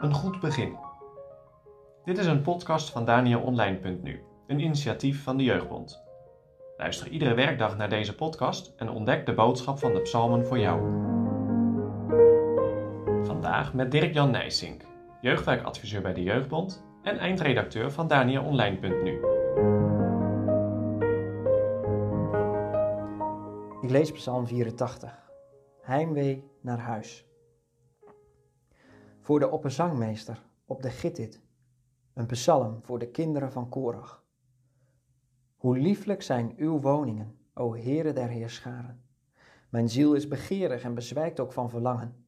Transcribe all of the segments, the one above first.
Een goed begin. Dit is een podcast van DanielOnline.nu, een initiatief van de Jeugdbond. Luister iedere werkdag naar deze podcast en ontdek de boodschap van de psalmen voor jou. Vandaag met Dirk-Jan Nijsink, jeugdwerkadviseur bij de Jeugdbond en eindredacteur van DanielOnline.nu. Ik lees Psalm 84. Heimwee naar huis. Voor de opperzangmeester op de Gittit. Een psalm voor de kinderen van Korach. Hoe lieflijk zijn uw woningen, o Heere der Heerscharen. Mijn ziel is begeerig en bezwijkt ook van verlangen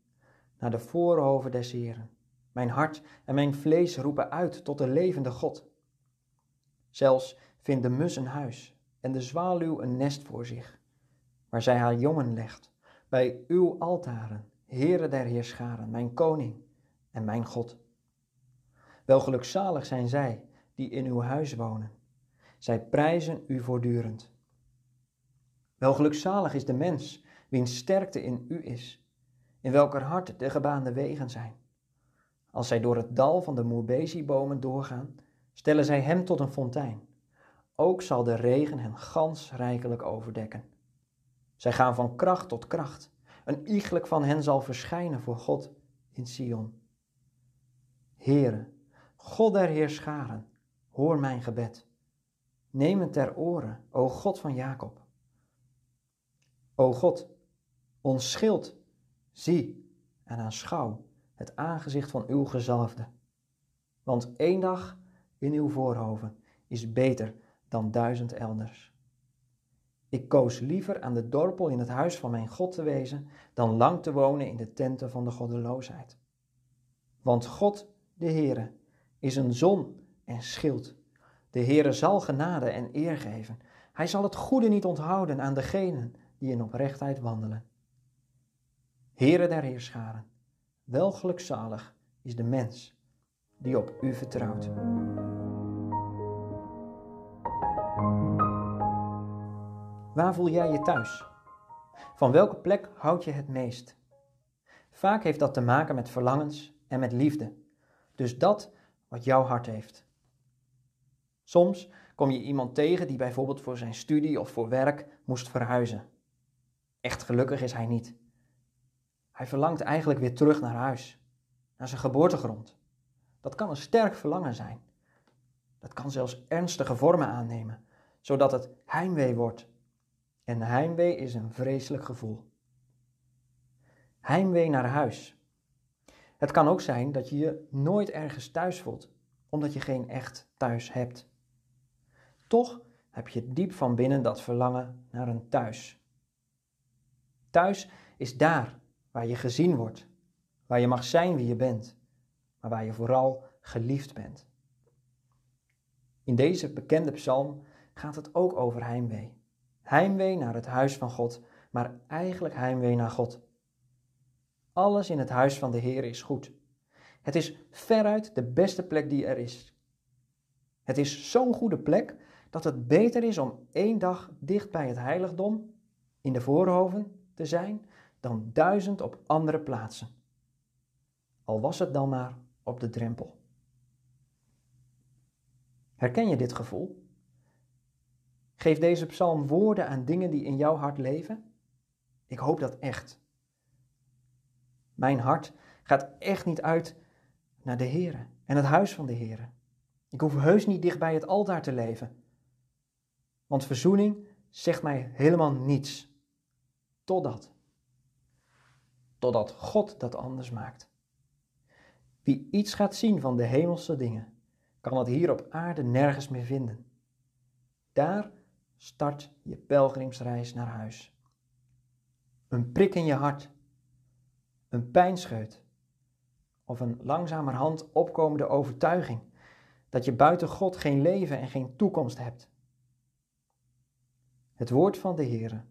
naar de voorhoven des Heeren. Mijn hart en mijn vlees roepen uit tot de levende God. Zelfs vindt de mus een huis en de zwaluw een nest voor zich, waar zij haar jongen legt, bij uw altaren, Heere der Heerscharen, mijn koning en mijn God. Wel gelukzalig zijn zij die in uw huis wonen. Zij prijzen u voortdurend. Wel gelukzalig is de mens, wiens sterkte in u is, in welker hart de gebaande wegen zijn. Als zij door het dal van de moerbezi-bomen doorgaan, stellen zij hem tot een fontein. Ook zal de regen hen gans rijkelijk overdekken. Zij gaan van kracht tot kracht. Een iegelijk van hen zal verschijnen voor God in Sion. Heere, God der Heerscharen, hoor mijn gebed. Neem het ter oren, o God van Jacob. O God, ons schild, zie en aanschouw het aangezicht van uw gezalfde. Want één dag in uw voorhoven is beter dan duizend elders. Ik koos liever aan de dorpel in het huis van mijn God te wezen, dan lang te wonen in de tenten van de goddeloosheid. Want God, de Heere, is een zon en schild. De Heere zal genade en eer geven. Hij zal het goede niet onthouden aan degenen die in oprechtheid wandelen. Heere der Heerscharen, wel gelukzalig is de mens die op u vertrouwt. Waar voel jij je thuis? Van welke plek houd je het meest? Vaak heeft dat te maken met verlangens en met liefde. Dus dat wat jouw hart heeft. Soms kom je iemand tegen die bijvoorbeeld voor zijn studie of voor werk moest verhuizen. Echt gelukkig is hij niet. Hij verlangt eigenlijk weer terug naar huis, naar zijn geboortegrond. Dat kan een sterk verlangen zijn. Dat kan zelfs ernstige vormen aannemen, zodat het heimwee wordt. En heimwee is een vreselijk gevoel. Heimwee naar huis. Het kan ook zijn dat je je nooit ergens thuis voelt, omdat je geen echt thuis hebt. Toch heb je diep van binnen dat verlangen naar een thuis. Thuis is daar waar je gezien wordt, waar je mag zijn wie je bent, maar waar je vooral geliefd bent. In deze bekende psalm gaat het ook over heimwee. Heimwee naar het huis van God, maar eigenlijk heimwee naar God. Alles in het huis van de Heer is goed. Het is veruit de beste plek die er is. Het is zo'n goede plek dat het beter is om één dag dicht bij het heiligdom in de voorhoven te zijn dan duizend op andere plaatsen. Al was het dan maar op de drempel. Herken je dit gevoel? Geef deze psalm woorden aan dingen die in jouw hart leven? Ik hoop dat echt. Mijn hart gaat echt niet uit naar de Here en het huis van de Here. Ik hoef heus niet dicht bij het altaar te leven. Want verzoening zegt mij helemaal niets. Totdat. Totdat God dat anders maakt. Wie iets gaat zien van de hemelse dingen, kan het hier op aarde nergens meer vinden. Daar start je pelgrimsreis naar huis. Een prik in je hart, een pijnscheut of een langzamerhand opkomende overtuiging dat je buiten God geen leven en geen toekomst hebt. Het woord van de Heere,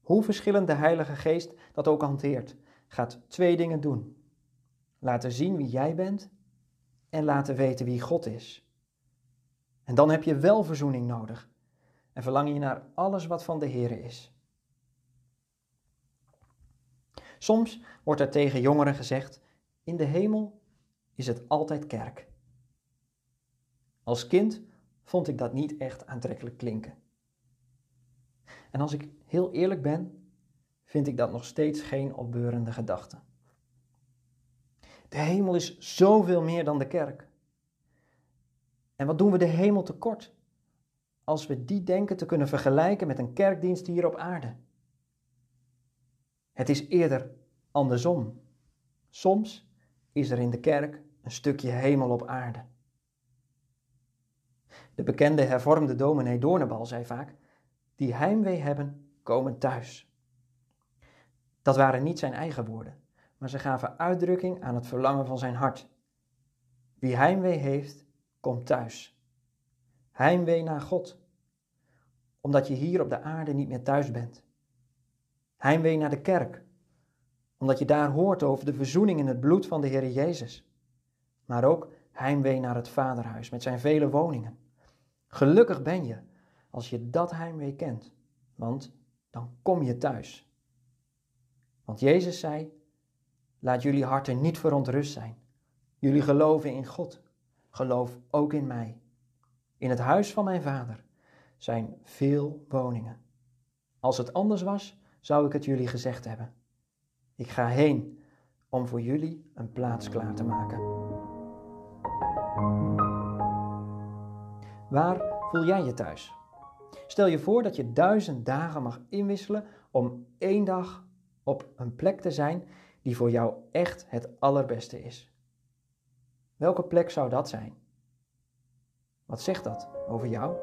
hoe verschillend de Heilige Geest dat ook hanteert, gaat twee dingen doen. Laten zien wie jij bent en laten weten wie God is. En dan heb je wel verzoening nodig en verlang je naar alles wat van de Heere is. Soms wordt er tegen jongeren gezegd: in de hemel is het altijd kerk. Als kind vond ik dat niet echt aantrekkelijk klinken. En als ik heel eerlijk ben, vind ik dat nog steeds geen opbeurende gedachte. De hemel is zoveel meer dan de kerk. En wat doen we de hemel tekort als we die denken te kunnen vergelijken met een kerkdienst hier op aarde? Het is eerder andersom. Soms is er in de kerk een stukje hemel op aarde. De bekende hervormde dominee Doornbal zei vaak: Die heimwee hebben, komen thuis. Dat waren niet zijn eigen woorden, maar ze gaven uitdrukking aan het verlangen van zijn hart. Wie heimwee heeft, komt thuis. Heimwee naar God, omdat je hier op de aarde niet meer thuis bent. Heimwee naar de kerk, omdat je daar hoort over de verzoening in het bloed van de Heer Jezus. Maar ook heimwee naar het Vaderhuis met zijn vele woningen. Gelukkig ben je als je dat heimwee kent, want dan kom je thuis. Want Jezus zei: Laat jullie harten niet verontrust zijn. Jullie geloven in God. Geloof ook in mij. In het huis van mijn vader zijn veel woningen. Als het anders was, zou ik het jullie gezegd hebben. Ik ga heen om voor jullie een plaats klaar te maken. Waar voel jij je thuis? Stel je voor dat je duizend dagen mag inwisselen om één dag op een plek te zijn die voor jou echt het allerbeste is. Welke plek zou dat zijn? Wat zegt dat over jou?